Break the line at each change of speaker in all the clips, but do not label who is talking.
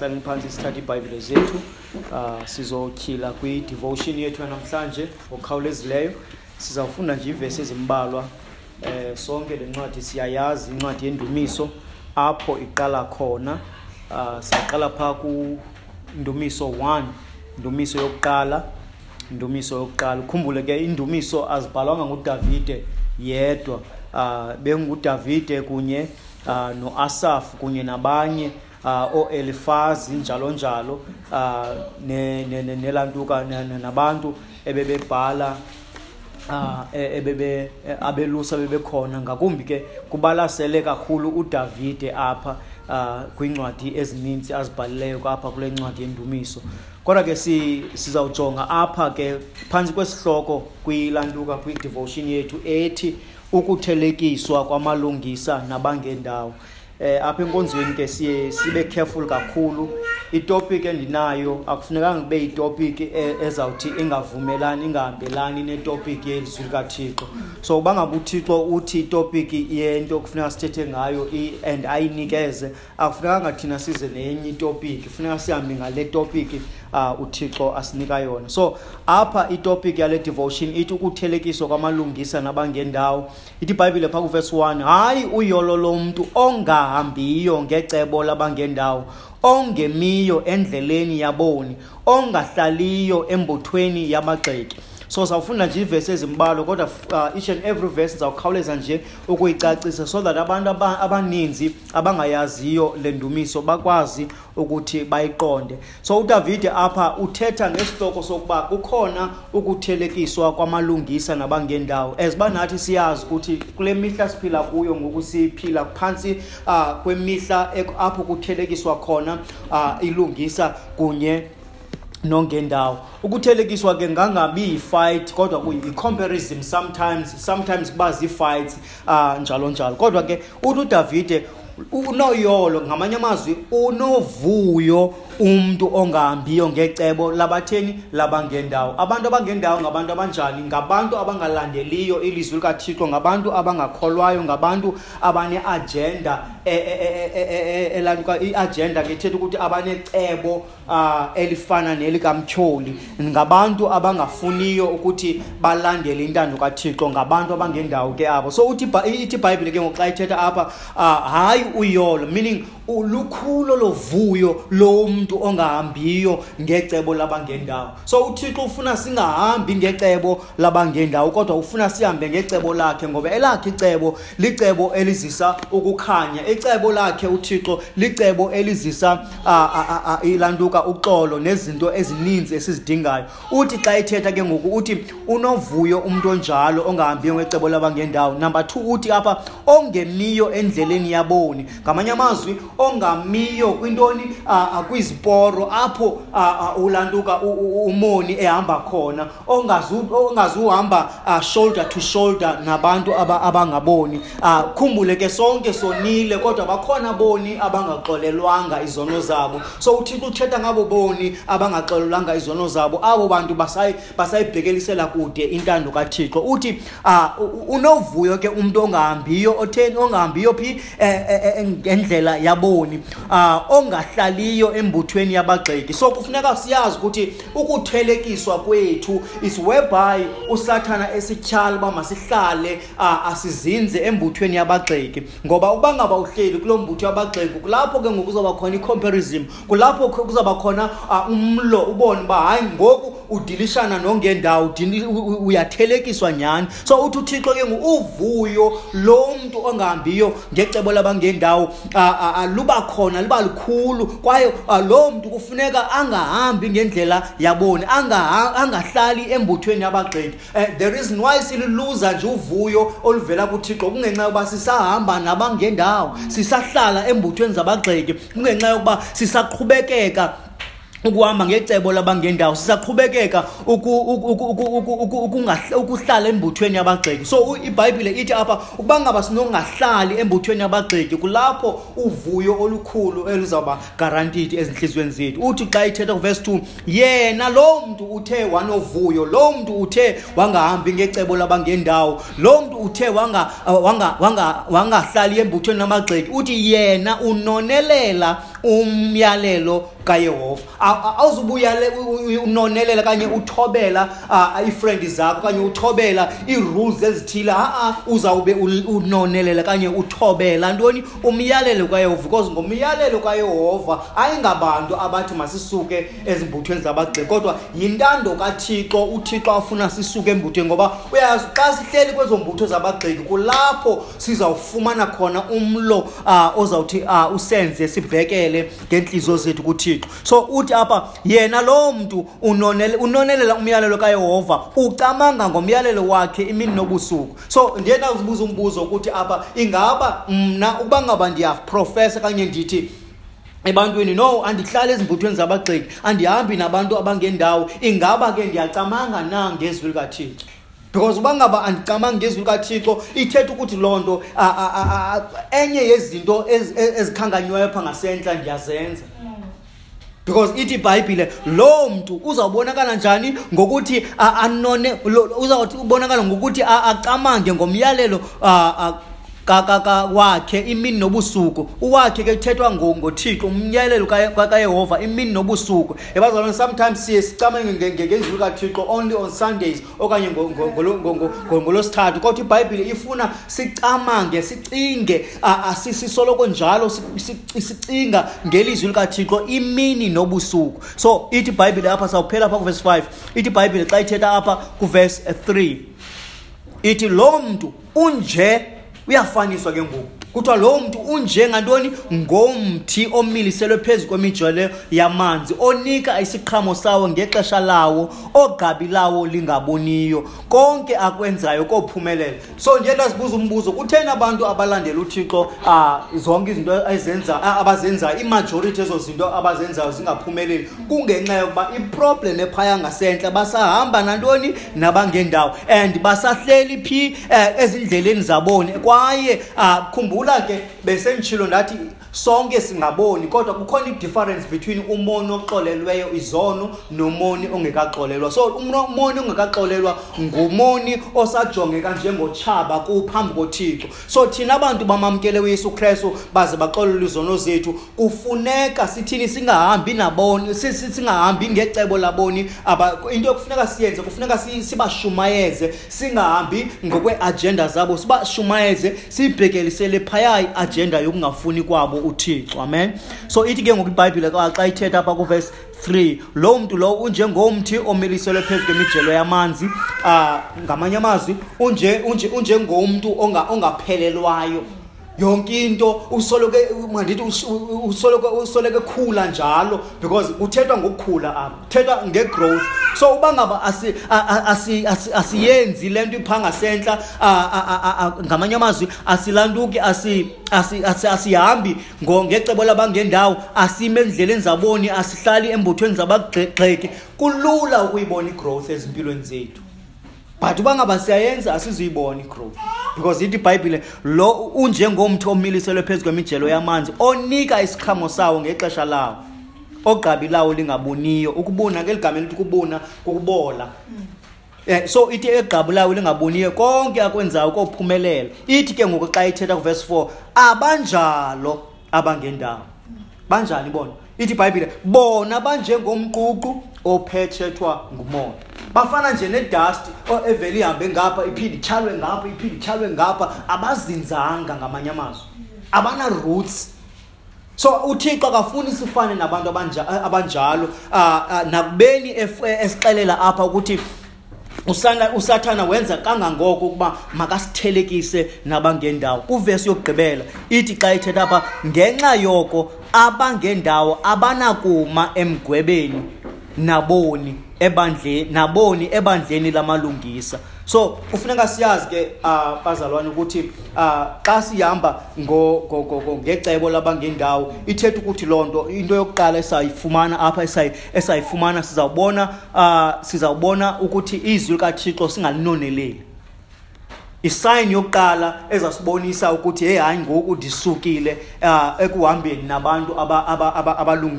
asihlaleni phansi sithathe iibhayibhile zethu. Uh, sizotyhila kwi-devotion yethu yanamhlanje ngokukhawulezileyo sizawufunda nje iivesi ezimbalwa eh sonke le ncwadi siyayazi incwadi yendumiso apho iqala khona. Uh, siyaqala phaa kundumiso 1 indumiso yokuqala indumiso yokuqala. Ukhumbule ke indumiso azibhalwanga ngudavide yedwa. Uh, bengudavide kunye uh, noasaf kunye nabanye. uh, o-elifazi njalo njalo. Uh, nelantuka ne, ne, nabantu ebebebhala ah ebebe abelusa bebekhona. Ngakumbi ke kubalasele kakhulu uDavide apha ah kwincwadi ezininzi azibhalileyo apha kule ncwadi yendumiso. Kodwa ke si sizawujonga apha ke phantsi kwesihloko kwilantuka kwi-devotion yethu ethi ukuthelekiswa kwamalungisa nabangendawo. Eh apha enkonzweni ke siye sibe careful kakhulu. Itopic endinayo akufunekanga kube itopic e, ezawuthi ingavumelani ingahambelani netopic yelizwi likaThixo. So uba ngabe uThixo uthi itopic yento kufuneka sithethe ngayo and ayinikeze. Akufunekanga thina size nenye itopic kufuneka sihambe ngale topic. Uh, uThixo asinika yona. So apha itopic yale devotion ithi ukuthelekiswa kwamalungisa nabangendawo ithi iBhayibhile pha kuverse 1 hayi uyolo lomuntu ongahambiyo ngecebo labangendawo ongemiyo endleleni yaboni ongahlaliyo embuthweni yamagxeki. So sawufunda nje iivesi ezimbalwa kodwa uh, each and every verse ndizawukhawuleza nje ukuyicacisa so that abantu abaninzi abangayaziyo le ndumiso bakwazi ukuthi bayiqonde. So udavide apha uthetha ngesihloko sokuba kukhona ukuthelekiswa kwamalungisa nabangendawo. As banathi siyazi ukuthi kule mihla siphila kuyo ngoku siphila phantsi uh, kwemihla apho kuthelekiswa khona uh, ilungisa kunye nongendawo. Ukuthelekiswa ke ngangabi yifight kodwa yi-comparison sometimes sometimes kuba zii-fights uh, njalo njalo. Kodwa ke uthi udavide unoyolo ngamanye amazwi unovuyo umuntu ongahambiyo ngecebo labatheni labangendawo. Abantu abangendawo ngabantu abanjani? Ngabantu abangalandeliyo ilizwi likathixo ngabantu abangakholwayo ngabantu abane-agenda elantuka i-agenda ke ithetha ukuthi abanecebo um elifana nelikamtyholi. Ngabantu abangafuniyo ukuthi balandele intando kathixo ngabantu abangendawo ke abo. So uthi ithi ibhayibhile ke ngoxa ithetha apha uh, hayi uyolo meaning ulukhulo lovuyo lomuntu ongahambiyo ngecebo labangendawo. So uthixo ufuna singahambi ngecebo labangendawo kodwa ufuna sihambe ngecebo lakhe ngoba elakhe icebo licebo elizisa ukukhanya. Icebo lakhe uthixo licebo elizisa ilantuka uxolo nezinto ezininzi esizidingayo. Uthi xa ithetha ke ngoku uthi unovuyo umuntu onjalo ongahambiyo ngecebo labangendawo. Number two uthi apha ongemiyo endleleni yaboni. Ngamanye amazwi ongamiyo kwintoni? Kwiziporo apho ulantuka umoni ehamba khona ongazuhamba shoulder to shoulder nabantu abangaboni. Khumbule ke sonke sonile kodwa bakhona boni abangaxolelwanga izono zabo. So uthixo uthetha ngabo boni abangaxolelwanga izono zabo abo bantu basayibhekelisela kude intando kathixo. Uthi unovuyo ke umuntu ongahambiyo otheni? Ongahambiyo phi? Ngendlela yaboni uh ongahlaliyo embuthweni yabagxeki. So kufuneka siyazi ukuthi ukuthelekiswa kwethu is whereby usathana esityhala uba masihlale uh, asizinze embuthweni yabagxeki. Ngoba uba ngaba uhleli kulo mbutho yabagxeki kulapho ke ngoku kuzawuba khona i-comparison kulapho kuzawuba khona uh, umlo ubone uba hayi ngoku udilishana nongendawo uyathelekiswa nyhani. So uthi uthixo ke uvuyo lo mntu ongahambiyo ngecebo labangendawo luba khona liba likhulu. Kwaye lo mntu kufuneka angahambi ngendlela yaboni angahlali embuthweni yabagxeki. The reason why sililuza nje uvuyo oluvela kuthixo kungenxa yokuba sisahamba nabangendawo sisahlala embuthweni zabagxeki kungenxa yokuba sisaqhubekeka ukuhamba ngecebo labangendawo sisaqhubekeka ukuhlala embuthweni yabagxeki. So ibhayibhile ithi apha ukuba ngaba sinongahlali embuthweni yabagxeki kulapho uvuyo olukhulu eluzawuba guaranteed ezinhliziyweni zethu. Uthi xa ithetha kuvesi 2 yena lo mntu uthe wanovuyo lo mntu uthe wangahambi ngecebo labangendawo lo mntu uthe wangahlali embuthweni yamagxeki uthi yena unonelela umyalelo kaYehova. Awuzubuyale unonelela kanye uthobela ifriend zakho kanye uthobela irules ezithile. A uzawube unonelela kanye uthobela. Ntoni? Umyalelo kaYehova because ngomyalelo kaYehova ayingabantu abathi masisuke ezimbuthweni zabagxeki kodwa yintando kaThixo uThixo afuna sisuke embuthweni ngoba uyazi xa sihleli kwezo mbutho zabagxeki kulapho sizawufumana khona umlo ozawuthi usenze sibhekele. Ngenhliziyo zethu kuThixo. So uthi apha yena lo muntu unonelela umyalelo kaYehova ucamanga ngomyalelo wakhe imini nobusuku. So ndiye nazibuza umbuzo ukuthi apha ingaba mna ukuba ngaba ndiyaprofesa kanye ndithi ebantwini no andihlali ezimbuthweni zabagxeki andihambi nabantu abangendawo ingaba ke ndiyacamanga na ngezwi likathixo? Because uba ngaba andicamangi ngezwi likathixo ithetha ukuthi loo nto enye yezinto ezikhanganyiweyo pha ngasentla ndiyazenza. Because ithi ibhayibhile lo muntu uzawubonakala njani ngokuthi anone uzawuthi ubonakala ngokuthi acamange ngomyalelo wakhe imini nobusuku uwakhe ke kuthethwa ngothixo umyalelo kayehova imini nobusuku ebazalwane sometimes siye sicamenge ngezulu kathixo only on sundays okanye ngolosithathu. Kodwa ibhayibhile ifuna sicamange sicinge sisoloko njalo sicinga ngelizwi likathixo imini nobusuku so ithi ibhayibhile apha sawuphela apha kuvesi 5 ithi ibhayibhile xa ithetha apha kuvesi 3 ithi lo mntu unje uyafaniswa ke ngoku kuthiwa lo muntu unjengantoni? Ngomthi omiliselwe phezu kwemijelo yamanzi onika isiqhamo sawo ngexesha lawo ogabi lawo lingaboniyo. Konke akwenzayo kophumelela so nje ndazibuza umbuzo kutheni abantu abalandela uthixo um zonke izinto ezenza abazenzayo imajority ezo zinto abazenzayo zingaphumeleli? Kungenxa yokuba iproblem ephaya ngasentla basahamba nantoni? Nabangendawo. And basahleli phi um ezindleleni zaboni? Kwaye um khumbula ngikhumbula ke besenditshilo ndathi sonke singaboni kodwa kukhona i-difference between umoni oxolelweyo izono nomoni ongekaxolelwa. So umoni ongekaxolelwa ngumoni osajongeka njengotshaba kuphambi kothixo. So thina abantu bamamkele uyesu kristu baze baxolelwe izono zethu kufuneka sithini? Singahambi naboni singahambi ngecebo laboni into yokufuneka siyenze kufuneka sibashumayeze singahambi ngokweeajenda zabo sibashumayeze siyibhekelisele phaya iajenda yokungafuni kwabo. Uthixo amen. So ithi ke ngoku ibhayibhile xa ithetha apha kuvesi 3 lo muntu lo unjengomthi omiliselwe phezu kwemijelo yamanzi um ngamanye amazwi unjengomntu ongaphelelwayo. Yonke into usoloko mandithi usoloko usoloko ekhula njalo because kuthethwa ngokukhula apha kuthethwa ngegrowth. So uba ngaba asiyenzi le nto iphaa ngasentla ngamanye amazwi asilantuki asihambi ngecebo labangendawo asime ezindleleni zaboni asihlali embuthweni zabagxeki kulula ukuyibona igrowth ezimpilweni zethu. But uba ngaba siyayenza asizuyibona igrowth because ithi ibhayibhile lo unjengomthi omiliselwe phezu kwemijelo yamanzi onika isiqhamo sawo ngexesha lawo. Ogqabi lawo lingaboniyo. Ukubuna ke ligama elithi ukubuna kukubola. Eh so ithi egqabu lawo lingaboniyo konke akwenzayo kophumelela ithi ke ngoku xa ithetha kuverse 4 abanjalo abangendawo. Banjani bona? Ithi ibhayibhile bona banjengomququ ophethethwa ngumoya. Bafana nje nedust evele ihambe ngapha iphinde itshalwe ngapha iphinde itshalwe ngapha. Abazinzanga ngamanye amazwi. Abana-roots. So uthixo akafuni sifane nabantu abanjalo. Nakubeni esixelela apha ukuthi usathana wenza kangangoko ukuba makasithelekise nabangendawo. Kuvesi yokugqibela ithi xa ithetha apha ngenxa yoko abangendawo abanakuma emgwebeni naboni ebandleni naboni ebandleni lamalungisa. So kufuneka siyazi ke uh, bazalwane ukuthi uh, xa sihamba ngecebo labangendawo ithetha ukuthi loo nto into yokuqala esayifumana apha esayifumana sizawubona uh, sizawubona ukuthi izwi likathixo singalinoneleli. Isayini yokuqala ezasibonisa ukuthi hey hayi ngoku ndisukile uh, ekuhambeni nabantu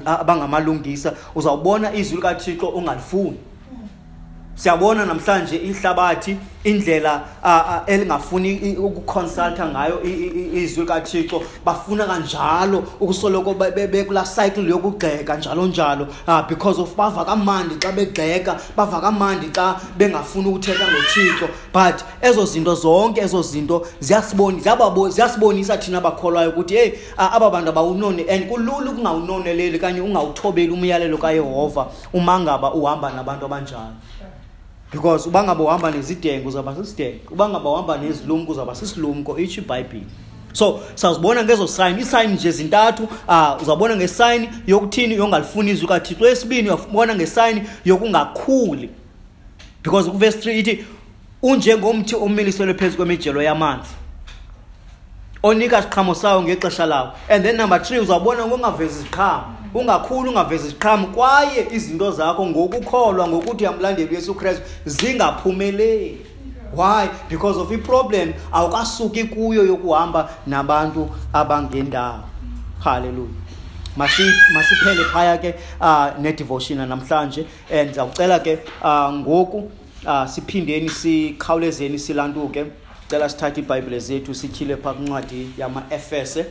abangamalungisa. Uzawubona izwi likathixo ungalifuni. Siyabona namhlanje ihlabathi indlela elingafuni ukuconsulta ngayo izwi likathixo bafuna kanjalo ukusoloko bekula cycle yokugxeka njalo njalo. Uh, because of bava kamandi xa begxeka bava kamandi xa bengafuni ukuthetha ngothixo. But ezo zinto zonke ezo zinto ziyasibonisa thina bakholwayo ukuthi heyi aba bantu abawunoni and kulula ukungawunoneleli kanye ungawuthobeli umyalelo kayehova. Uma ngaba uhamba nabantu abanjalo. Because uba ngaba uhamba nezidengo uzawuba sisidengo uba ngaba uhamba nezilumko uzawuba sisilumko itsho ibhayibhile. So sawuzibona ngezo sayini iisayini nje zintathu uh, uzawubona ngesayini yokuthini yongalifuni izwi kathixo. Esibini uyabona ngesayini yokungakhuli. Because kuvesi 3 ithi unjengomthi omiliselwe phezu kwemijelo yamanzi onika siqhamo sawo ngexesha lawo. And then number three uzawubona ngokungavezi iziqhamo ungakhulu ungavezi iziqhamo kwaye izinto zakho ngokukholwa ngokuthi uyamlandeli uyesu kristu zingaphumeleli. Why? Because of iproblem awukasuki kuyo yokuhamba nabantu abangendawo. Halleluya masiphele phaya ke uh, nedevotion namhlanje and ndizawucela ke uh, ngoku uh, siphindeni sikhawulezeni silantuke cela sithathe iibhayibhile zethu sityhile phaa kwincwadi yama-efese.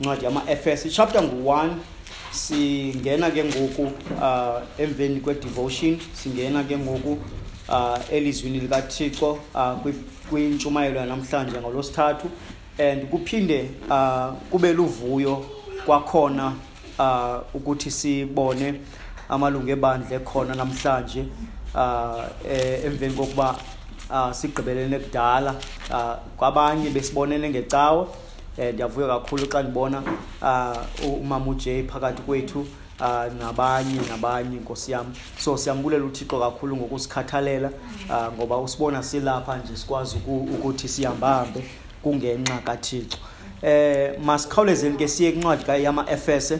Incwadi yama-efese chapter ngu-1 singena ke ngoku uh, emveni kwedevotion singena ke ngoku uh, elizwini likathixo uh, kwintshumayelo yanamhlanje ngolosithathu and kuphinde uh, kube luvuyo kwakhona uh, ukuthi sibone amalungu ebandla ekhona namhlanje uh, emveni kokuba uh, sigqibelene kudala uh, kwabanye besibonene ngecawe eh ndiyavuya kakhulu xa ndibona uh, umama uJay phakathi kwethu uh, nabanye nabanye inkosi yami so siyambulela uthixo kakhulu ngokusikhathalela uh, ngoba usibona silapha nje sikwazi ukuthi sihambahambe kungenxa kathixo. Eh masikhawulezeni ke siye kwincwadi yama-efese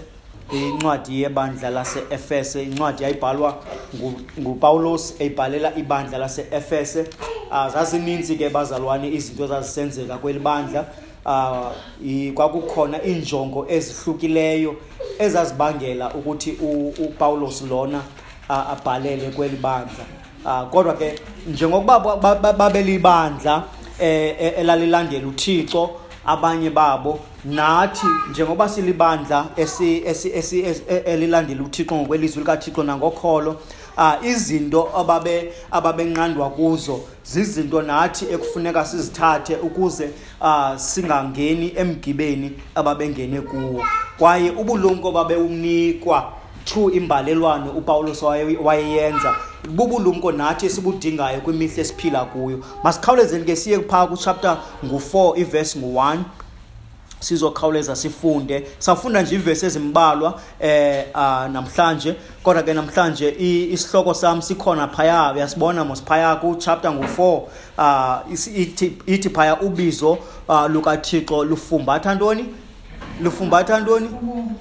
incwadi yebandla lase-efese incwadi yayibhalwa ngupawulos eyibhalela ibandla lase-efese. Um zazininzi ke bazalwane izinto ezazisenzeka kweli bandla. Um kwakukhona iinjongo ezihlukileyo ezazibangela ukuthi upawulos lona abhalele kweli bandla. Um kodwa ke njengokuba babelibandla um elalilandela uthixo abanye babo nathi njengoba silibandla elilandela uthixo ngokwelizwi likathixo nangokholo uh, izinto ababe ababenqandwa kuzo zizinto nathi ekufuneka sizithathe ukuze uh, singangeni emgibeni ababengene kuwo. Kwaye ubulumko babewunikwa through imbalelwano upawulos wayeyenza. Bubulumko nathi esibudingayo kwimihla esiphila kuyo. Masikhawulezeni ke siye phaa kuchapter ngu-4 ivesi ngu-1 sizokhawuleza sifunde. Safunda nje ivesi ezimbalwa eh uh, namhlanje. Kodwa ke namhlanje isihloko sami sikhona phaya uyasibona mos phaya ku chapter ngu4 uh ithi ithi phaya ubizo uh, lukaThixo lufumbatha ntoni? Lufumbatha ntoni?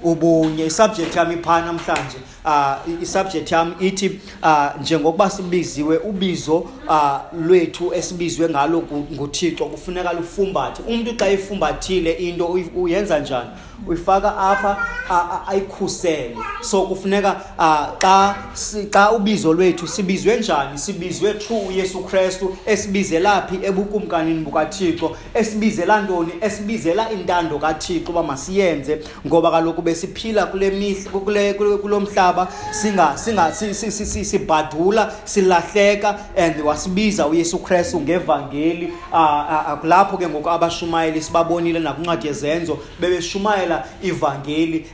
Ubunye. Isubject yami pha namhlanje. Uh isubject yami ithi uh njengokuba sibiziwe ubizo uh lwethu esibizwe ngalo nguThixo kufuneka lufumbathe. Umuntu xa efumbathile into uyenza njani? Uyifaka apha ayikhusele. So kufuneka xa xa ubizo lwethu sibizwe njani? Sibizwe through uyesu kristu esibizelaphi ebukumkanini bukathixo esibizela ntoni? Esibizela intando kathixo uba masiyenze ngoba kaloku besiphila kule mihla kulo mhlaba. Sibhadula silahleka and wasibiza uyesu kristu ngevangeli. Lapho ke ngoku abashumayeli sibabonile nakwincwadi yezenzo bebeshumayela ivangeli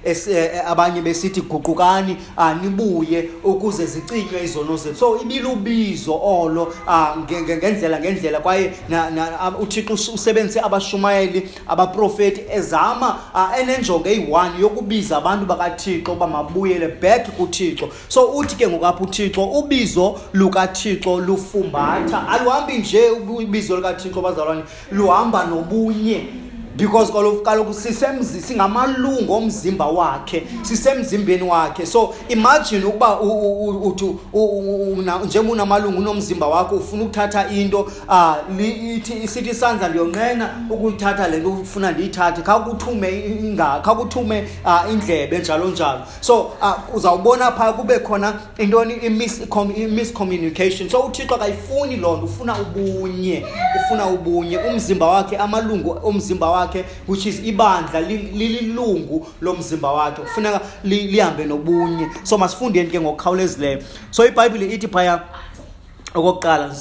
abanye besithi guqukani nibuye ukuze zicinywe izono zethu. So ibilubizo olo ngendlela ngendlela. Kwaye uthixo usebenzise abashumayeli abaprofeti ezama enenjongo eyi-one yokubiza abantu bakathixo uba mabuyele back kuthixo. So uthi ke ngokapha uthixo? Ubizo lukathixo lufumbatha. Aluhambi nje ubizo lukathixo bazalwane luhamba nobunye because kaloku kaloku sisemzi singamalungu omzimba wakhe sisemzimbeni wakhe. So imagine ukuba uthi njengoba unamalungu unomzimba wakho ufuna ukuthatha into um ithi sithi isandla ndiyonqena ukuyithatha le nto ufuna ndiyithathe khakuthume khakuthume um indlebe njalo njalo. So uh, uzawubona phaa kube khona intoni? I-miscommunication so uthixo akayifuni loo nto. Ufuna ubunye ufuna ubunye. Umzimba wakhe amalungu omzimba wakhe which is ibandla lililungu lomzimba wakhe. Kufuneka lihambe nobunye. So masifundeni ke ngokukhawulezileyo so ibhayibhile ithi phaya okokuqala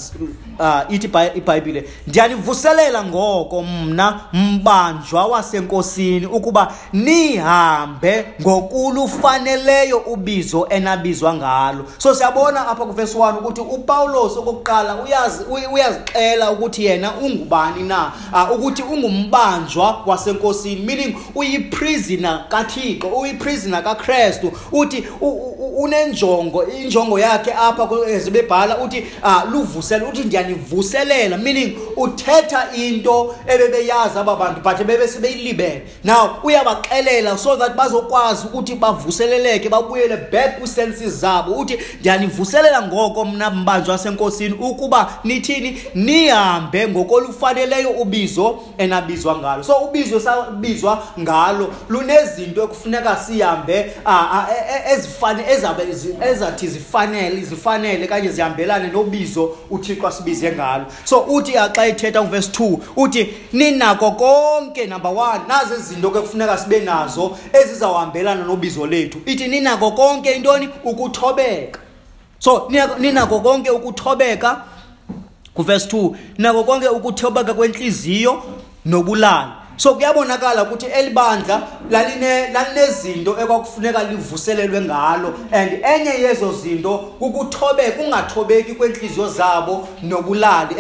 uh, ithi ibhayibhile ndiyanivuselela ngoko mna mbanjwa wasenkosini ukuba nihambe ngokulufaneleyo ubizo enabizwa ngalo. So siyabona apha kuvesi 1 ukuthi upawulos okokuqala uyazixela ukuthi yena ungubani na uh, ukuthi ungumbanjwa wasenkosini meaning uyiprisoner kathixo uyiprisoner kakrestu uthi unenjongo injongo yakhe apha ezibebhala uthi uh, luvusela uthi ndiyanivuselela meaning uthetha into ebebeyazi aba bantu but bebe sebeyilibele. Now uyabaxelela so that bazokwazi ukuthi bavuseleleke babuyele back kwisenses zabo uthi ndiyanivuselela ngoko mna mbanjwa wasenkosini ukuba nithini? Nihambe ngokolufaneleyo ubizo enabizwa ngalo. So ubizo sabizwa ngalo lunezinto ekufuneka sihambe ezifane ezathi zifanele zifanele kanye zihambelane nobizo uthixo asibize ngalo. So uthi xa ethetha uvesi 2 uthi ninako konke number 1 nazo izinto ke kufuneka sibe nazo ezizawuhambelana nobizo lethu. Ithi ninako konke intoni? Ukuthobeka. So ninako konke ukuthobeka kuvesi 2 ninako konke ukuthobeka kwenhliziyo nobulali so kuyabonakala ukuthi elibandla lalinezinto ekwakufuneka livuselelwe ngalo. And enye yezo zinto kukuthobeka ungathobeki kwenhliziyo zabo nobulali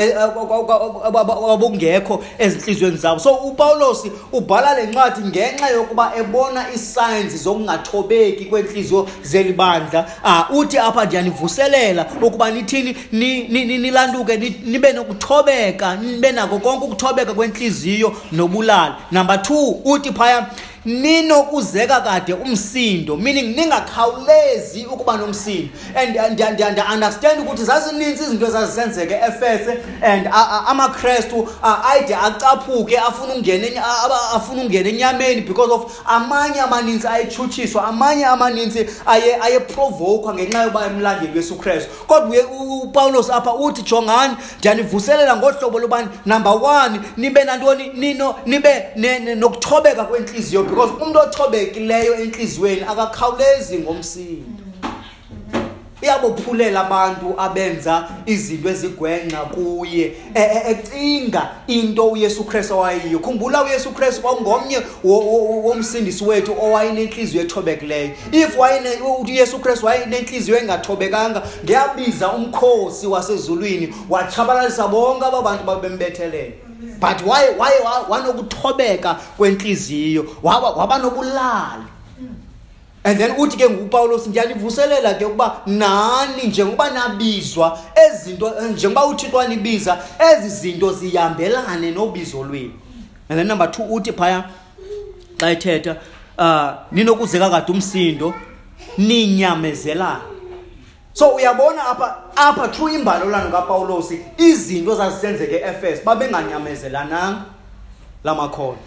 obungekho ezinhliziyweni zabo. So upawulos ubhala le ncwadi ngenxa yokuba ebona isigns zokungathobeki kwenhliziyo zelibandla. Uh, uthi apha ndiyanivuselela ukuba nithini nilanduke nibe nokuthobeka nibe nako konke ukuthobeka kwenhliziyo nobulali. Number 2 uthi phaya ninokuzeka kade umsindo. Meaning ningakhawulezi ukuba nomsindo. And ndiya-understand ukuthi zazininzi izinto ezazisenzeke efese and amakrestu ayide acaphuke afuna ungena afuna ungena enyameni because of amanye amaninzi ayechutshiswa amanye amaninzi ayeprovokwa ngenxa yokuba emlandeli wesu krestu kodwa upawulos apha uthi jongani ndiyanivuselela ngohlobo lobani? Number one nibe nantoni? Nino nibe nokuthobeka kwenhliziyo because umuntu othobekileyo enhliziyweni akakhawulezi ngomsindo. Iyabophulela abantu abenza izinto ezigwenxa kuye. Ecinga into uyesu kristu owayiyo. Khumbula uyesu kristu kwakungomnye womsindisi wethu owayenenhliziyo ethobekileyo. If uyesu kristu wayenenhliziyo engathobekanga ngeyabiza umkhosi wasezulwini watshabalalisa bonke aba bantu babembethelela but waye waye wanokuthobeka kwenhliziyo? Waba waba nobulali. And then uthi ke ngupawulos ndiyanivuselela ke ukuba nani njengoba nabizwa ezinto njengoba uthixo wanibiza ezi zinto zihambelane nobizo lwenu. And then number 2 uthi phaya xa ethetha uh ninokuzeka kade umsindo ninyamezelana so uyabona apha apha through imbalelwano kapawulos izinto zazisenzeke efes babenganyamezelananga lamakhono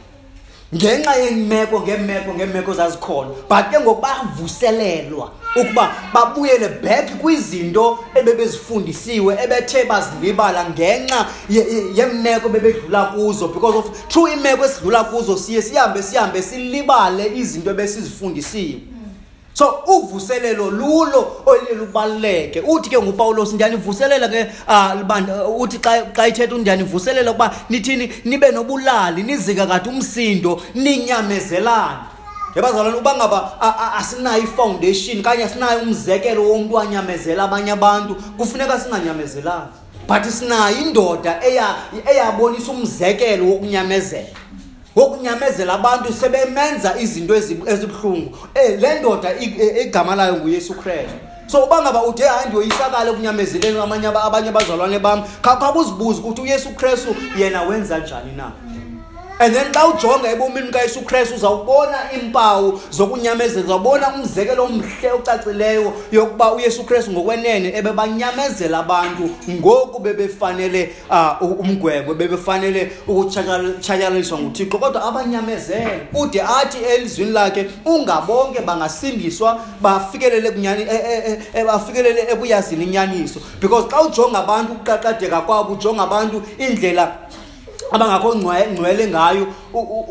ngenxa yemeko ngemeko ngemeko zazikhona but ke ngokubavuselelwa ukuba babuyele back kwizinto ebebezifundisiwe ebethe bazilibala ngenxa yemeko bebedlula kuzo because of through imeko esidlula kuzo siye sihambe sihambe silibale izinto ebesizifundisiwe. So uvuselelo lulo olile lubaluleke uthi ke ngupawulos ndiyanivuselela ke uh, uthi xa ithetha ndiyanivuselela ukuba nithini nibe nobulali nizika kade umsindo ninyamezelane. Yabazalwane uba ngaba asinayo ifoundation kanye asinayo umzekelo womntu anyamezela abanye abantu kufuneka singanyamezelani. But sinayo indoda eyabonisa umzekelo wokunyamezela. Wokunyamezela abantu sebemenza izinto ezibuhlungu. Eh le ndoda igama layo nguYesu Kristu. So uba ngaba ude hayi ndiyoyisakala ekunyamezeleni amanye abanye abazalwane bam khawuzibuza ukuthi uYesu Kristu yena wenza njani na? And then xa ujonga ebomini kayesu kristu uzawubona iimpawu zokunyamezela uzawubona umzekelo omhle ocacileyo yokuba uyesu kristu ngokwenene ebebanyamezela abantu ngoku bebefanele um umgwebo bebefanele ukutshatyalaliswa nguthixo. Kodwa abanyamezele ude athi elizwini lakhe ungabonke bangasindiswa bafikelele e, e, e, bafikelele ebuyazini inyaniso because xa ujonga abantu ukuqaqadeka kwabo ujonga abantu indlela abangakho ngcwele ngayo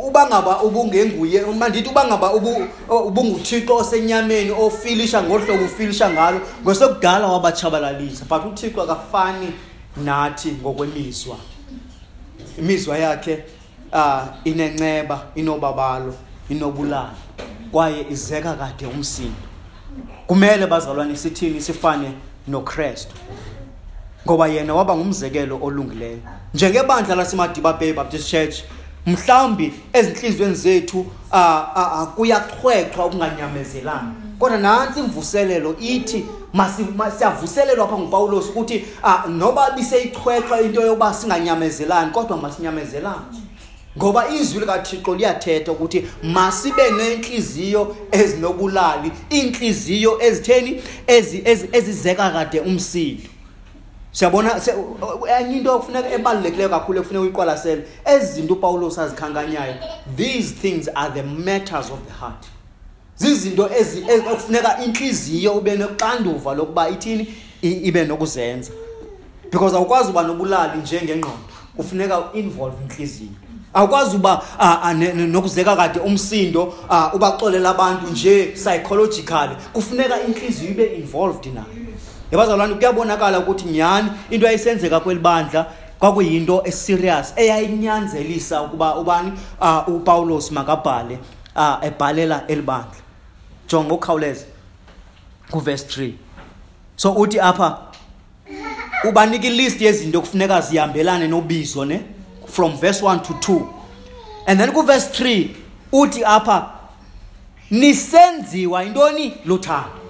uba ngaba ubungenguye mandithi uba ngaba ubunguthixo osenyameni ofilisha ngohlobo ufilisha ngalo ngosekudala wabatshabalalisa. But uthixo akafani nathi ngokwemizwa imizwa yakhe uh, inenceba inobabalo inobulalo kwaye izeka kade umsindo. Kumele bazalwane sithini? Sifane nokrestu ngoba yena waba ngumzekelo olungileyo. Njengebandla lasemadiba bay baptist church mhlawumbi ezinhliziyweni zethu kuyachwechwa ukunganyamezelani. Kodwa nantsi imvuselelo ithi siyavuselelwa apha ngupawulos ukuthi noba biseyichwechwa into yokuba singanyamezelani kodwa masinyamezelane ngoba izwi likathixo liyathetha ukuthi masibe neenhliziyo ezinobulali iinhliziyo ezitheni ezizeka kade umsindo. Siyabona enye into okufuneka ebalulekileyo kakhulu ekufuneka uyiqwalasele ezi zinto upawulos azikhankanyayo these things are the matters of the heart. Zizinto ekufuneka intliziyo ube noxanduva lokuba ithini ibe nokuzenza. Because awukwazi uba nobulali njengengqondo kufuneka uinvolve intliziyo awukwazi uba nokuzeka kade umsindo ubaxolela abantu nje psychologically kufuneka intliziyo ibe involved nayo. Yabazalwane kuyabonakala ukuthi nyhani into yayisenzeka kweli bandla kwakuyinto eserious eyayinyanzelisa ukuba ubani uh, upawulos makabhale uh, ebhalela eli bandla. Jonga ngokukhawuleza. Kuvesi 3 so uthi apha ubanika ilist yezinto okufuneka zihambelane nobizo ne? From verse 1 to 2 and then kuvesi 3 uthi apha nisenziwa intoni luthando.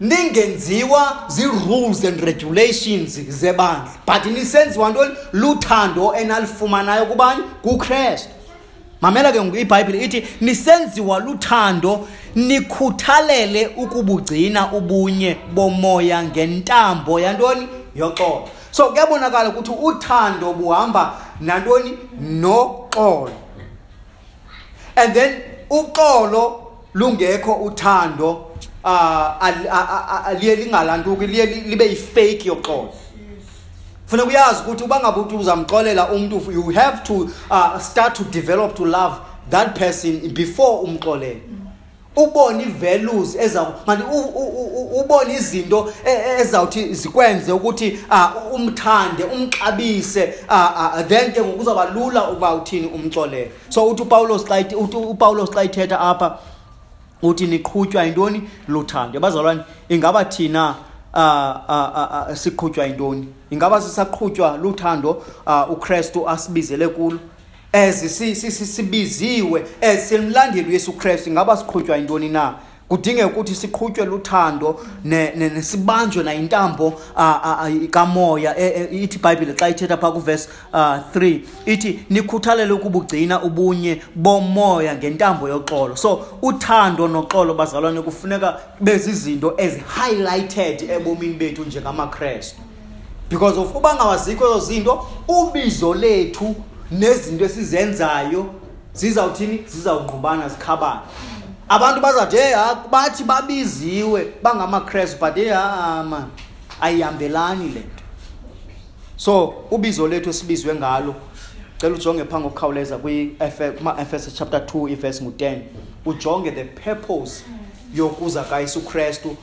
Ningenziwa zii-rules and regulations zebandla but nisenziwa ntoni luthando enalifumanayo kubani kukrestu mamela ke ngoku ibhayibhile ithi nisenziwa luthando nikhuthalele ukubugcina ubunye bomoya ngentambo yantoni? Yoxolo. So kuyabonakala ukuthi uthando buhamba nantoni? Noxolo. And then uxolo lungekho uthando uh aliye lingalantuki liye libe yifake yoxolo funeka uyazi ukuthi uba ngabe uthi uzamxolela umuntu you have to uh, start to develop to love that person before umxolele. Ubone i-values ezamani ubone izinto e, e, ezawuthi zikwenze ukuthi uh, umthande umxabise uh, then ke ngoku kuzawuba lula ukuba uthini umxolele. So uthi upawulos xa upawulos xa ithetha apha uthi niqhutywa yintoni? Luthando. Abazalwane ingaba thina uh, uh, uh, siqhutywa yintoni? Ingaba sisaqhutywa luthando uh, ukrestu asibizele kulo? As sibiziwe as simlandeli uyesu kristu ingaba siqhutywa yintoni na? Kudingeka ukuthi siqhutywe luthando nesibanjwe nayintambo kamoya e, e, ithi ibhayibhile xa ithetha phaa kuvesi 3 ithi nikhuthalele ukubugcina ubunye bomoya ngentambo yoxolo. So uthando noxolo bazalwane kufuneka bezizinto ezi-highlighted ebomini bethu njengamakrestu. Because of uba ngawazikho ezo zinto ubizo lethu nezinto esizenzayo zizawuthini? Zizawungqubana zikhabane. Abantu bazathi hey bathi babiziwe bangamakrestu but hey man ayihambelani le nto. So ubizo lethu esibizwe ngalo cela ujonge phaa ngokukhawuleza kuma-efeso chapter 2 ivesi ngu-10 ujonge the purpose yokuza kayesu kristu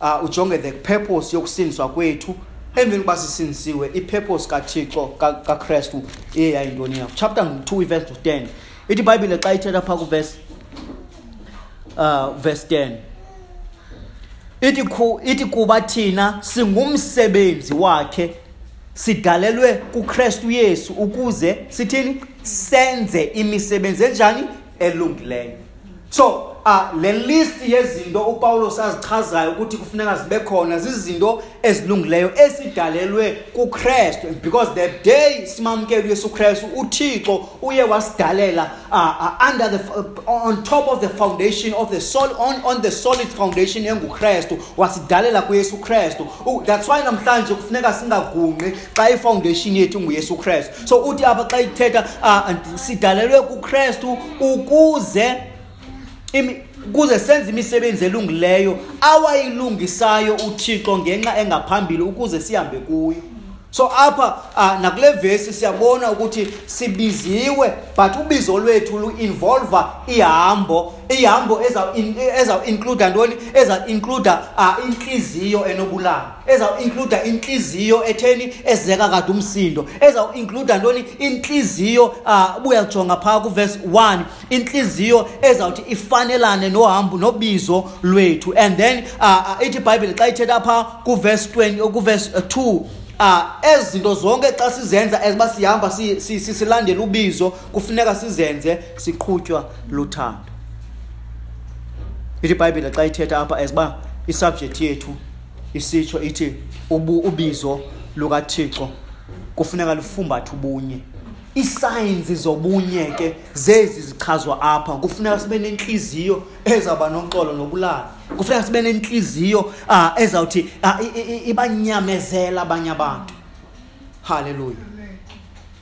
uh, ujonge the purpose yokusindiswa kwethu. Emveni kuba sisindisiwe ipurpose kathixo kakrestu iye yayintoni yakho. Chapter 2 ivesi 10 ithi ibhayibhile xa ithetha phaa kuvesi uh verse 10 ithi ithi kuba thina singumsebenzi wakhe sidalelwe kuKristu Yesu ukuze sithini? Senze imisebenzi enjani? Elungileyo. So ah le list yezinto uPaulos azichazayo ukuthi kufuneka zibe khona zizinto ezilungileyo esidalelwe kuKristu because the day simamkela uYesu Kristu uThixo uye wasidalela uh, under the uh, on top of the foundation of the soul on on the solid foundation enguKristu wasidalela kuYesu Kristu that's why namhlanje kufuneka singagunqi xa ifoundation yethu nguYesu Kristu so uthi apha xa ithetha uh, sidalelwe kuKristu ukuze kuze senze imisebenzi elungileyo awayilungisayo uThixo ngenxa engaphambili ukuze sihambe kuyo. So apha uh, nakule vesi siyabona ukuthi sibiziwe but ubizo lwethu lu-involva ihambo ihambo ezawuincluda ntoni? Ezawuincluda uh, inhliziyo enobulanga ezawuincluda inhliziyo etheni ezeka kade umsindo. Ezawuincluda ntoni? Inhliziyo uh, buyajonga phaa kuvesi 1 inhliziyo ezawuthi ifanelane nohambo nobizo lwethu. And then uh, uh, ithi ibhayibhile xa ithetha phaa kuvesi 20 kuvesi 2 ah ezi zinto zonke xa sizenza eziba sihamba silandela ubizo kufuneka sizenze siqhutywa luthando. Ithi ibhayibhile xa ithetha apha eziba isubject yethu isitsho ithi ubizo lukathixo kufuneka lufumbathe ubunye. Isigns zobunye ke zezi zichazwa apha kufuneka sibe nenhliziyo ezawuba noxolo nobulala kufuneka sibe nenhliziyo uh, ezawuthi uh, ibanyamezela abanye abantu. Haleluya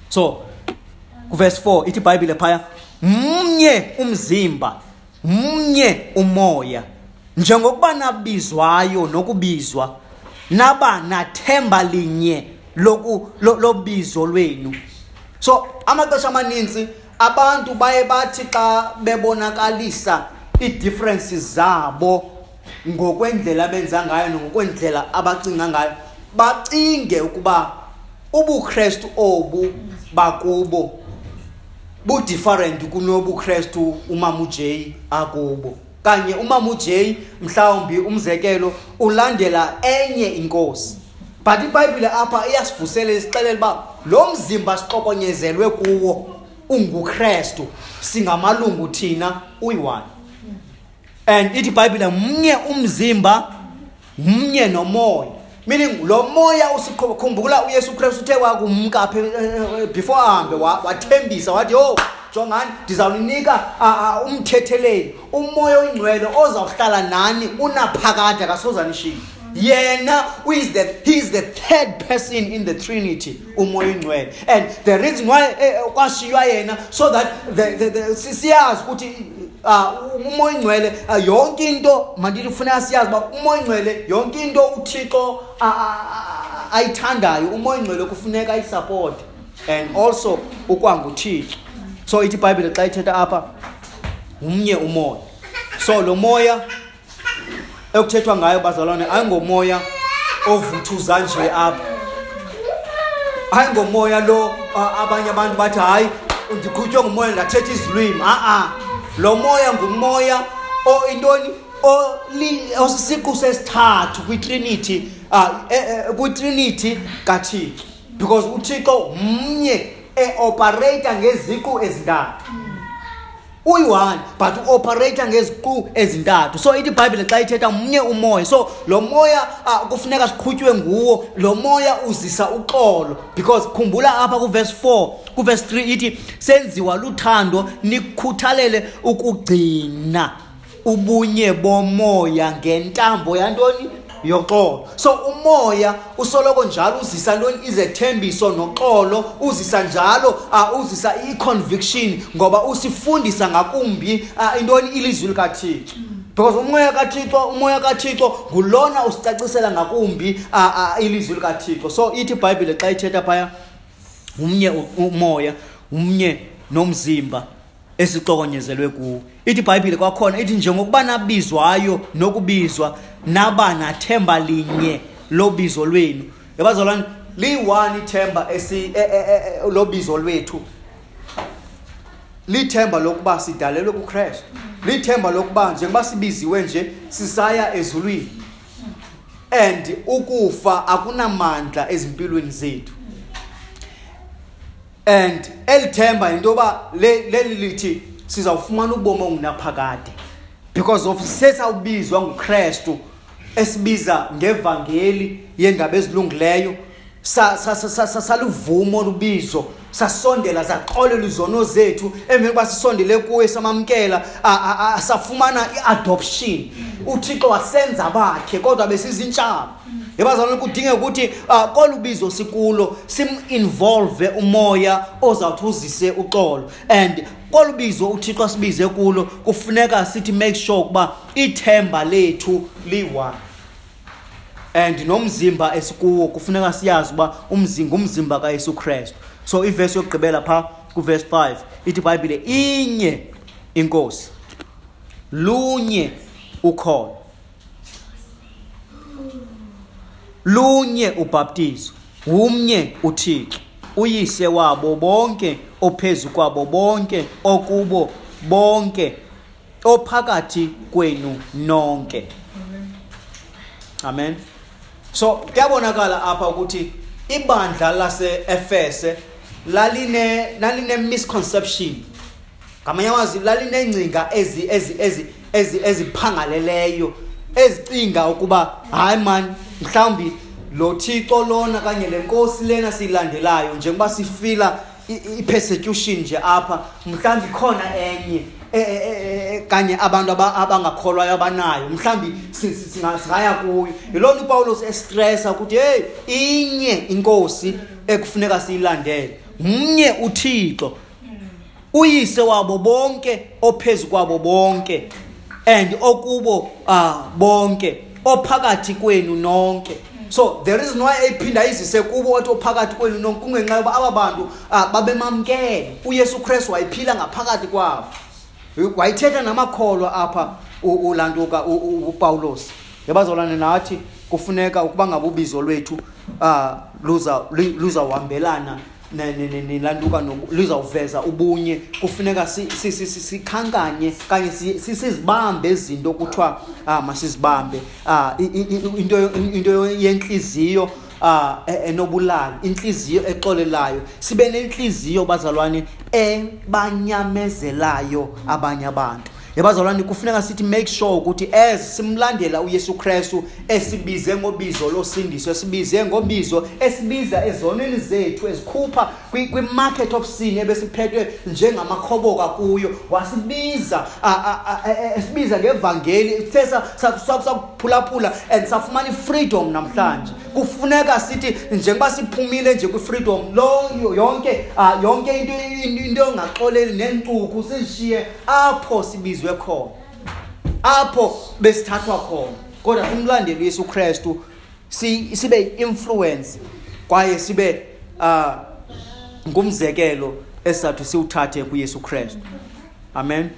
so kuverse 4 ithi ibhayibhile phaya mnye umzimba mnye umoya. Njengokuba nabizwayo nokubizwa naba nathemba linye lobizo lwenu. So amaxesha amaninzi abantu baye bathi xa bebonakalisa ii-differences zabo ngokwendlela abenza ngayo nangokwendlela abacinga ngayo bacinge ukuba ubukrestu obu bakubo budifferent kunobukrestu umama ujay akubo. Kanye umama ujay mhlawumbi umzekelo ulandela enye inkosi. But ibhayibhile apha iyasivusela isixelela uba lo mzimba siqokonyezelwe kuwo ungukrestu singamalungu thina uyi-one. And ithi ibhayibhile mnye umzimba mnye nomoya. Meaning lo moya usikhumbula uyesu kristu uthe wakumka apha eh, before ahambe wathembisa wathi yo jongani ndizawuninika umthetheleli. Umoya oyingcwele ozawuhlala nani unaphakade akasozanishini yena who is the he is the third person in the trinity umoya ingcwele and the reason why eh, eh, kwashiywa yena so that the, the, the, siyazi ukuthi uh, umoya ingcwele uh, yonke into mandithi kufuneka siyazi uba umoya ingcwele yonke into uthixo ayithandayo. umoya ingcwele kufuneka ayisupport and also ukwanguthixo. So ithi ibhayibhile xa ithetha apha umnye umoya. So lo moya ekuthethwa ngayo bazalwane ayingomoya ovuthuza nje apha. Ayingomoya lo abanye abantu bathi hayi ndiqhutywe ngumoya ndathetha izilwimi. A-a lo moya ngumoya intoni? Osisiqu sesithathu kwitrinity uh, kwitrinity kathixo. Because uthixo mnye eoperata ngeziqu ezintathu. Uyi-one but uoperata ngeziqu ezintathu. So ithi ibhayibhile xa ithetha mnye umoya. So lo moya uh, kufuneka siqhutywe nguwo. Lo moya uzisa uxolo. Because khumbula apha kuvesi 4 kuvesi 3 ithi senziwa luthando nikhuthalele ukugcina ubunye bomoya ngentambo yantoni? Yoxolo. So umoya usoloko njalo uzisa ntoni izethembiso noxolo uzisa njalo uh, uzisa i-conviction ngoba usifundisa ngakumbi uh, intoni? Ilizwi likathixo. Because umoya kathixo umoya kathixo ngulona usicacisela ngakumbi uh, uh, ilizwi likathixo. So ithi ibhayibhile xa ithetha phaya umnye umoya umnye nomzimba. Esixokonyezelwe kuwo. Ithi ibhayibhile kwakhona ithi njengokuba nabizwayo nokubizwa naba nathemba linye lobizo lwenu. Yabazalwane liyi-one ithemba e, e, e, lobizo lwethu. Lithemba lokuba sidalelwe kukristu. Lithemba lokuba njengoba sibiziwe nje sisaya ezulwini. And ukufa akunamandla ezimpilweni zethu. And elithemba into yoba leli lithi sizawufumana ubomi ongunaphakade because of sesawubizwa nguKristu esibiza ngevangeli yendaba ezilungileyo. Saluvumo lubizo sasondela zaqolela izono zethu. Emveni kuba sisondele kuye samamkela safumana i-adoption. Uthixo wasenza bakhe kodwa besizintshaba. Yebazalwane kudingeka ukuthi kolubizo sikulo sim-involve umoya ozawuthi uzise uxolo. And kolubizo uthixo asibize kulo kufuneka sithi make sure ukuba ithemba lethu liyi-one and nomzimba esikuwo kufuneka siyazi uba umzimba umzimba kaYesu Kristu. So ivesi yokugqibela pha kuverse 5 ithi iBhayibhile inye inkosi lunye ukholo lunye ubhaptizo umnye uThixo uyise wabo bonke ophezulu kwabo bonke okubo bonke ophakathi kwenu nonke. Amen. So kuyabonakala apha ukuthi ibandla lase-efese laline laline misconception. Ngamanye amazwi lalinengcinga ezi ezi ezi ezi eziphangaleleyo. Ezicinga ukuba hayi man mhlawumbi lo thixo lona kanye le nkosi lena siyilandelayo njengoba sifila i-persecution nje apha mhlawumbi khona enye Eh, eh, eh, kanye abantu abangakholwayo abanayo mhlawumbi singaya kuyo yiloo nto upawulos estressa ukuthi heyi inye inkosi ekufuneka siyilandele mnye uthixo uyise wabo bonke ophezu kwabo bonke. And okubo uh, bonke ophakathi kwenu nonke. So the reason why ephinda izise kubo wathi ophakathi kwenu nonke kungenxa yoba aba bantu uh, babemamkele. Uyesu kristu wayiphila ngaphakathi kwabo. Wayithetha namakholwa apha ulantuka uPaulos yabazalwane nathi kufuneka ukuba ngabe ubizo lwethu ah luza luzawuhambelana nilantuka lizawuveza ubunye. Kufuneka sikhankanye kanye sizibambe izinto kuthiwa ah masizibambe. Ah into into yenhliziyo ah e, enobulali inhliziyo exolelayo. Sibe nenhliziyo bazalwane ebanyamezelayo abanye abantu. Yabazalwane kufuneka sithi make sure ukuthi as simlandela uyesu kristu esibize ngobizo losindiso esibize ngobizo esibiza ezonweni zethu ezikhupha kwi-market of sin ebesiphethwe njengamakhoboka kuyo. Wasibiza esibiza ngevangeli sakuphulaphula and safumana i-freedom namhlanje. Kufuneka sithi njengoba siphumile nje kwi-freedom loyo yonke yonke into into engaxoleli neencuku sizishiye apho sibizwe khona. Apho besithathwa khona. Kodwa simlandeli uYesu Kristu sibe influence kwaye sibe uh ngumzekelo esathu siwuthathe kuYesu Kristu. Amen.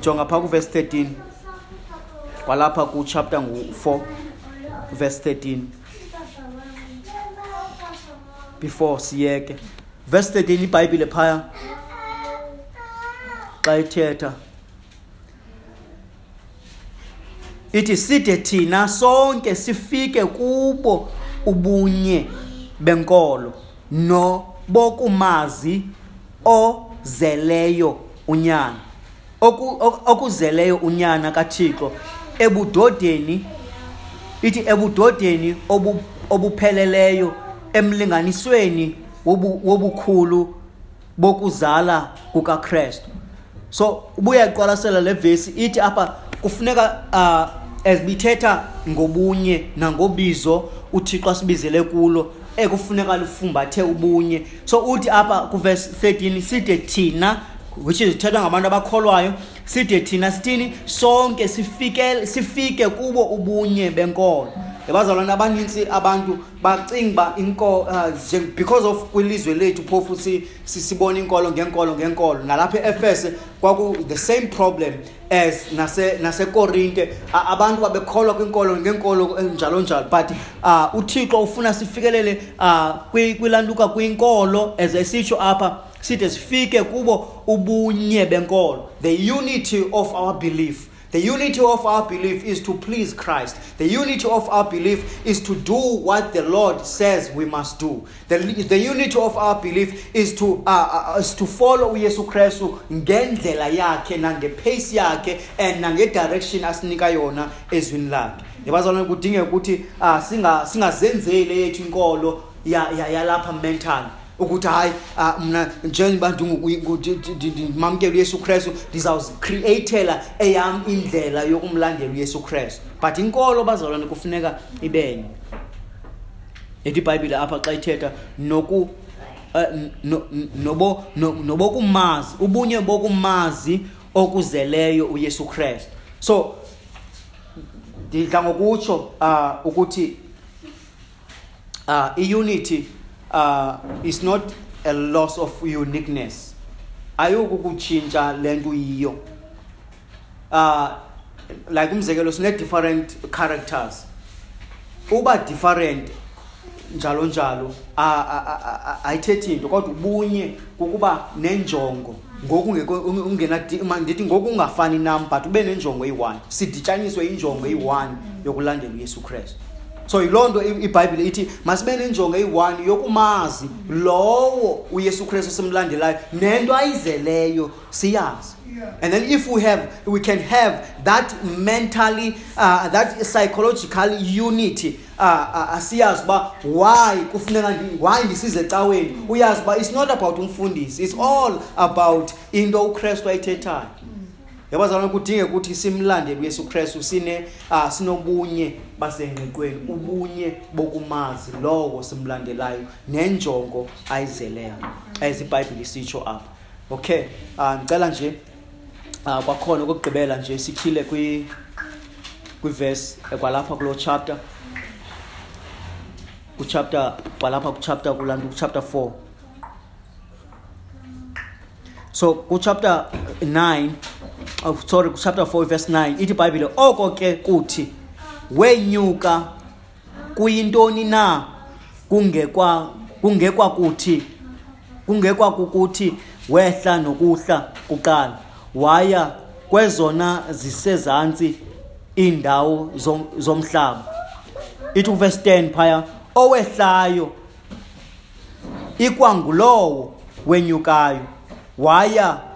Jonga pha kuverse 13 kwalapha ku chapter ngu4 verse 13 before siyeke. Verse 13 iBhayibhile phaya. Xa ithetha ithi side thina sonke sifike kubo ubunye benkolo no bokumazi ozeleyo unyana okuzeleyo unyana kaThixo ebudodeni ithi ebudodeni obupheleleyo emlinganisweni wobukhulu bokuzala kukaKristu. So ubuya iqwalasela le verse ithi apha kufuneka uh, as bithetha ngobunye nangobizo uThixo asibizele kulo ekufuneka lifumbathe ubunye. So uthi apha kuverse 13 side thina which is thethwa ngabantu abakholwayo side thina sithini? Sonke sifike sifike kubo ubunye benkolo. Yabazalwane abaninzi abantu bacinga ba inko uh, because of kwilizwe lethu phofu sibona inkolo ngenkolo ngenkolo. Nalapha eEfese kwaku the same problem as nase nasekorinte. Abantu babekholwa kwinkolo ngenkolo njalo njalo. But uh, uthixo ufuna sifikelele uh, kwilantuka kwinkolo as esitsho apha side sifike kubo ubunye benkolo. The unity of our belief. The unity of our belief is to please Christ. The unity of our belief is to do what the Lord says we must do. The, the unity of our belief is to, uh, uh, is to follow uYesu Kristu ngendlela yakhe nangepace yakhe and nangedirection asinika yona ezwini lakhe. Yabazalwane kudingeka ukuthi uh, singa singazenzele yethu inkolo yalapha mental ukuthi hayi mina njengobantu ngimamkela uyesu kristu ndizawuzicreatela eyam indlela yokumlandela uyesu kristu but inkolo bazalwane kufuneka ibenye ethi ibhayibhile apha xa ithetha noku nobokumazi ubunye bokumazi okuzeleyo uyesu kristu so ndidla ngokutsho um ukuthi um i-unity uh, is not a loss of uniqueness. Ayukukutshintsha lento yiyo. Uh like umzekelo sine different characters. Uba different njalo njalo ayithethi into kodwa ubunye kukuba nenjongo ngoku ungena ndithi ngoku ungafani nam but ube nenjongo eyi-one sidityaniswe injongo eyi-one yokulandela uyesu kristu. So yiloo nto ibhayibhile ithi masibe nenjongo eyi-one yokumazi lowo uyesu kristu simlandelayo nento ayizeleyo siyazi. And then if we have we can have that mentally uh, that psychological unity uh, uh, siyazi uba why kufuneka why ndisize ecaweni? Uyazi uba it's not about umfundisi it's all about into ukristu ayithethayo yabazalwane kudinge ukuthi simlandele uyesu kristu sine uh, sinobunye basengqiqweni ubunye bokumazi lowo simlandelayo nenjongo ayizeleyo as ibhayibhile isitsho apha. Okay uh, ngicela nje uh, kwakhona ukugqibela nje sikhile kwi kwivesi kwalapha kulo chapter. Kuchapter kwalapha kuchapter kulantu kuchapter 4 so kuchapter 9 oh, sorry chapter 4 verse 9 ithi ibhayibhile oko ke kuthi wenyuka kuyintoni na? Kungekwa kungekwa kuthi kungekwa kukuthi wehla nokuhla kuqala. Waya kwezona zisezantsi indawo zomhlaba. Ithi verse 10 phaya owehlayo ikwangulowo wenyukayo. Waya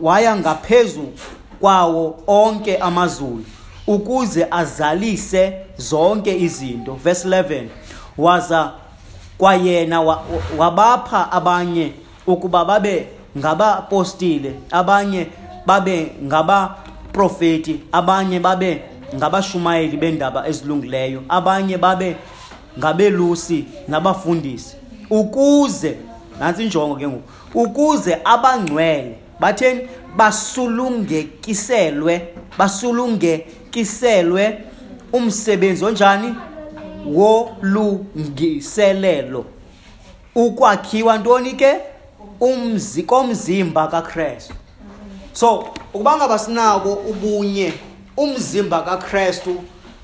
waya ngaphezu kwawo onke amazulu ukuze azalise zonke izinto. Verse 11 waza kwayena wabapha abanye ukuba babe ngabapostile abanye babe ngabaprofeti abanye babe ngabashumayeli bendaba ezilungileyo abanye babe ngabelusi nabafundisi. Ukuze nantsi injongo ke ngoku ukuze abangcwele batheni basulungekiselwe basulungekiselwe umsebenzi onjani? Wolungiselelo. Ukwakhiwa ntoni ke? Umzi komzimba kaKristu. So ukuba ngaba sinako ubunye umzimba kaKristu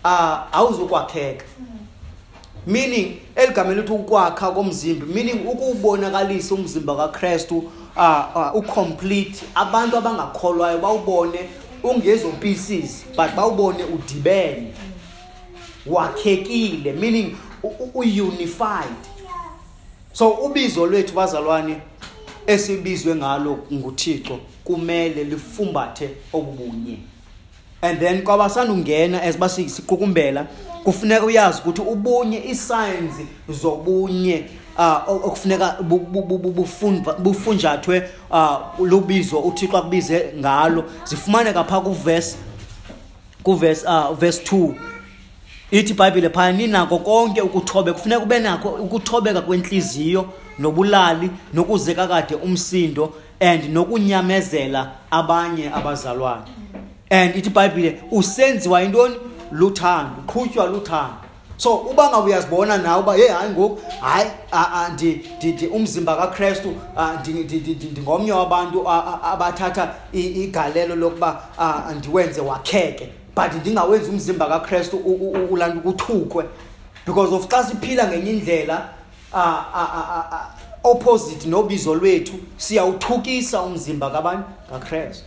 uh, awuzukwakheka meaning eligama lithi ukwakha komzimba meaning ukubonakalisa umzimba kaKristu uh, uh, ucomplete. Abantu abangakholwayo bawubone ungezo pieces but bawubone udibene. Wakhekile meaning u-unified. So ubizo lwethu bazalwane esibizwe ngalo nguThixo kumele lifumbathe obubunye and then kwabasandungena as basiqukumbela kufuneka uyazi ukuthi ubunye isigns zobunye uh okufuneka bufunjathwe uh lubizo uThixo akubize ngalo. Zifumaneka pha ku verse ku verse uh verse 2 ithi iBhayibhile phaya ninako konke ukuthobe kufuneka ube nakho ukuthobeka kwenhliziyo nobulali nokuzeka kade umsindo and nokunyamezela abanye abazalwane. And ithi iBhayibhile usenziwa intoni luthando uqhutywa luthando. So uba ngabe uyazibona nawe uba hey hayi ngoku hayi ndi umzimba kaKristu ndingomnye wabantu abathatha igalelo lokuba ndiwenze wakheke but ndingawenzi umzimba kaKristu ulantu kuthukwe because of xa siphila ngenye indlela opposite nobizo lwethu siyawuthukisa umzimba kabani kaKristu.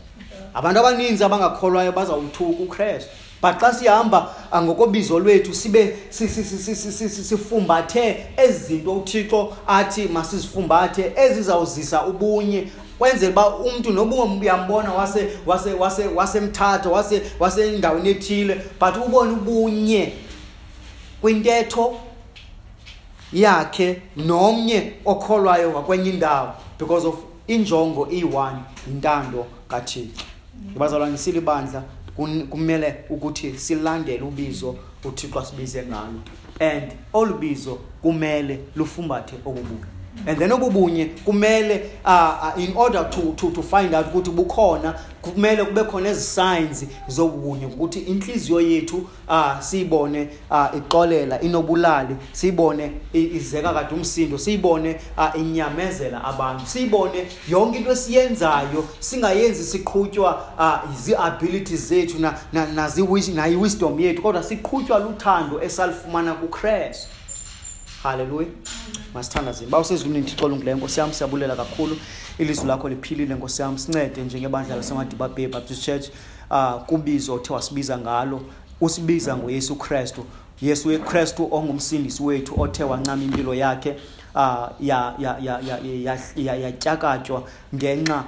Abantu abaninzi abangakholwayo bazawuthuka ukristu. But xa sihamba ngokobizo lwethu sibe si- si- si- si- si- si- si- sifumbathe ezi zinto uthixo athi masizifumbathe ezizawuzisa ubunye. Kwenzela uba umntu noba uyambona wase- wase- wase- wasemthatha wase- wasendaweni ethile but ubone ubunye kwintetho yakhe nomnye okholwayo ngakwenye indawo because of injongo iyi-one yintando kathixo. Bazalwane silibandla. kun- kumele ukuthi silandele ubizo uthixo asibize ngalo. And olu bizo kumele lufumbathe okubuya and then obubunye kumele uh, uh, in order to, to, to find out ukuthi bukhona kumele kube khona ezi signs zobunye ukuthi inhliziyo yethu uh, siyibone uh, ixolela inobulali siyibone i- izeka kade umsindo siyibone uh, inyamezela abantu siyibone yonke into esiyenzayo singayenzi siqhutywa uh, zii-abilities zethu na- na- naziwis- nayi-wisdom yethu kodwa siqhutywa luthando esalifumana kukrestu. Haleluya masithandazini ba usezulwini thixo olungileyo nkosi yam siyabulela kakhulu ilizwi lakho liphilile nkosi yam sincede njengebandla lasemadiba bay baptist church uh, kubizo othe wasibiza ngalo usibiza ngoyesu kristu yesu kristu ongumsindisi wethu othe wancama impilo yakhe uh, ya- ya- ya- ya- ya- ya- yatyakatywa ngenxa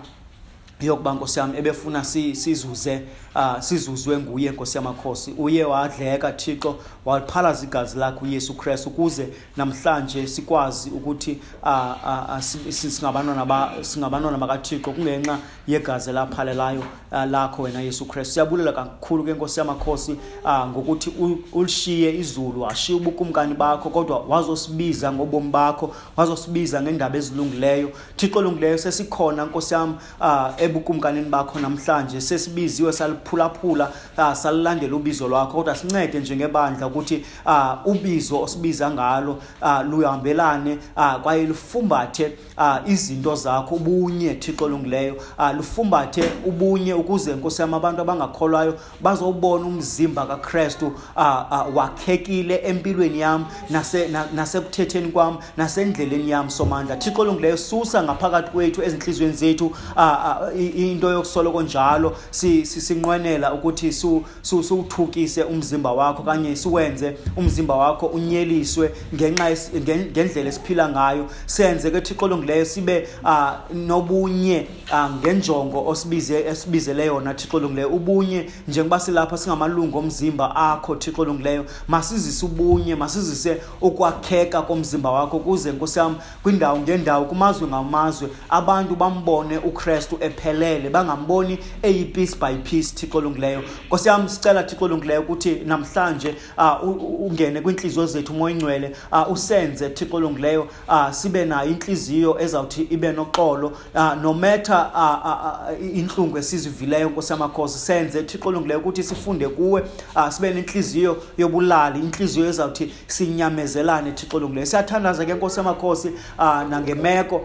yokuba nkosi yam ebefuna si- sizuze uh, sizuzwe nguye nkosi yamakhosi. Uye wadleka thixo waphalaza igazi lakhe uyesu kristu ukuze namhlanje sikwazi ukuthi uh, uh, uh, si- si- singabantwana ba- singabantwana bakathixo kungenxa yegazi laphalelayo uh, lakho wena yesu kristu. Siyabulela kakhulu ke nkosi yamakhosi uh, ngokuthi u- ulishiye izulu washiya ubukumkani bakho kodwa wazosibiza ngobomi bakho wazosibiza ngeendaba ezilungileyo. Thixo olungileyo sesikhona nkosi yam uh, ebukumkanini bakho namhlanje sesibiziwe saliphulaphula uh, salilandela ubizo lwakho kodwa sincede njengebandla ukuthi uh, ubizo osibiza ngalo uh, luhambelane uh, kwaye lufumbathe uh, izinto zakho ubunye thixo olungileyo. Uh, lufumbathe ubunye ukuze nkosi yam abantu abangakholwayo bazowubona umzimba kakrestu uh, uh, wakhekile empilweni yam nase- na- nasekuthetheni kwam nasendleleni yam somandla. Thixo olungileyo susa ngaphakathi kwethu ezinhliziyweni zethu. Uh, uh, into yokusoloko njalo si- si- sinqwenela ukuthi su- su- siwuthukise umzimba wakho kanye siwenze umzimba wakho unyeliswe ngenxa yes- ngen- ngendlela esiphila ngayo. Senze ke thixo olungileyo sibe uh, nobunye uh, ngenjongo osibize esibizele yona thixo olungileyo. Ubunye njengoba silapha singamalungu omzimba akho thixo olungileyo masizise ubunye masizise ukwakheka komzimba wakho kuze nkosi yam kwindawo ngendawo kumazwe ngamazwe abantu bambone ukrestu ephelele bangamboni eyi-piece by piece thixo olungileyo. Nkosi yam sicela thixo olungileyo ukuthi namhlanje u- ungene kwiintliziyo zethu umoya ingcwele uh, usenze thixo olungileyo uh, sibe nayo intliziyo ezawuthi ibe noxolo. No matter uh, intlungu esizivileyo nkosi yamakhosi senze thixo olungileyo ukuthi sifunde kuwe. Sibe nentliziyo yobulali intliziyo ezawuthi sinyamezelane thixo olungileyo. Siyathandaza ke nkosi yamakhosi nangemeko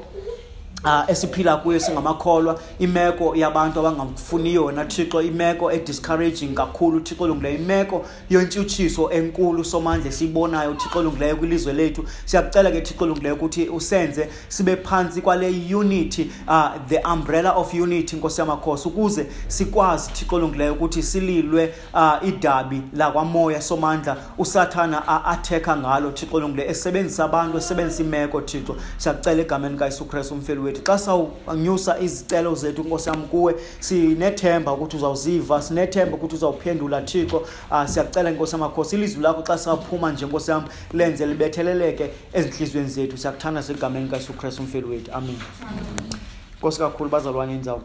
Uh, esiphila kuyo singamakholwa. Imeko yabantu abangafuniyo wena thixo imeko ediscouraging kakhulu thixo olungileyo imeko yontshutshiso enkulu somandla esiyibonayo thixo olungileyo kwilizwe lethu. Siyakucela ke thixo olungileyo ukuthi usenze sibe phantsi kwale unity uh, the umbrella of unity nkosi yamakhosi ukuze sikwazi thixo olungileyo ukuthi sililwe uh, idabi lakwamoya somandla usathana uh, athekha ngalo thixo olungileyo esebenzisa abantu esebenzisa imeko thixo. Siyakucela egameni kayesu kristu umfeli wethu. Xa sawunyusa izicelo zethu nkosi yam kuwe. Sinethemba ukuthi uzawuziva sinethemba ukuthi uzawuphendula thixo. Uh, siyakucela nkosi yamakhosi ilizwi lakho xa saphuma nje nkosi yam lenze libetheleleke ezintliziyweni zethu. Siyakuthanda segameni kayesu kristu umfeli wethu. Amen. Nkosi kakhulu bazalwane ndizawucela